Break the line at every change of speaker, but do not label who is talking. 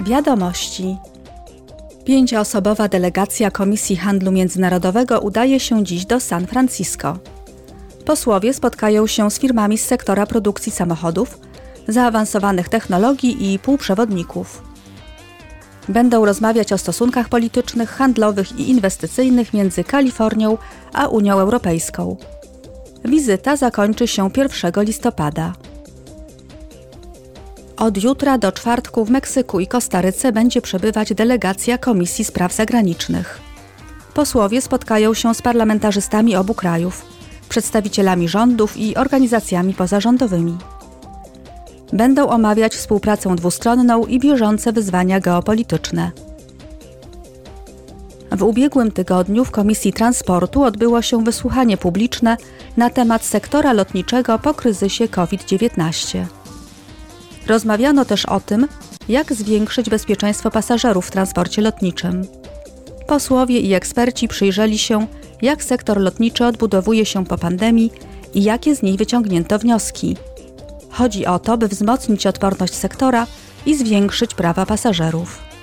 Wiadomości. Pięcioosobowa delegacja Komisji Handlu Międzynarodowego udaje się dziś do San Francisco. Posłowie spotkają się z firmami z sektora produkcji samochodów, zaawansowanych technologii i półprzewodników. Będą rozmawiać o stosunkach politycznych, handlowych i inwestycyjnych między Kalifornią a Unią Europejską. Wizyta zakończy się 1 listopada. Od jutra do czwartku w Meksyku i Kostaryce będzie przebywać delegacja Komisji Spraw Zagranicznych. Posłowie spotkają się z parlamentarzystami obu krajów, przedstawicielami rządów i organizacjami pozarządowymi. Będą omawiać współpracę dwustronną i bieżące wyzwania geopolityczne. W ubiegłym tygodniu w Komisji Transportu odbyło się wysłuchanie publiczne na temat sektora lotniczego po kryzysie COVID-19. Rozmawiano też o tym, jak zwiększyć bezpieczeństwo pasażerów w transporcie lotniczym. Posłowie i eksperci przyjrzeli się, jak sektor lotniczy odbudowuje się po pandemii i jakie z niej wyciągnięto wnioski. Chodzi o to, by wzmocnić odporność sektora i zwiększyć prawa pasażerów.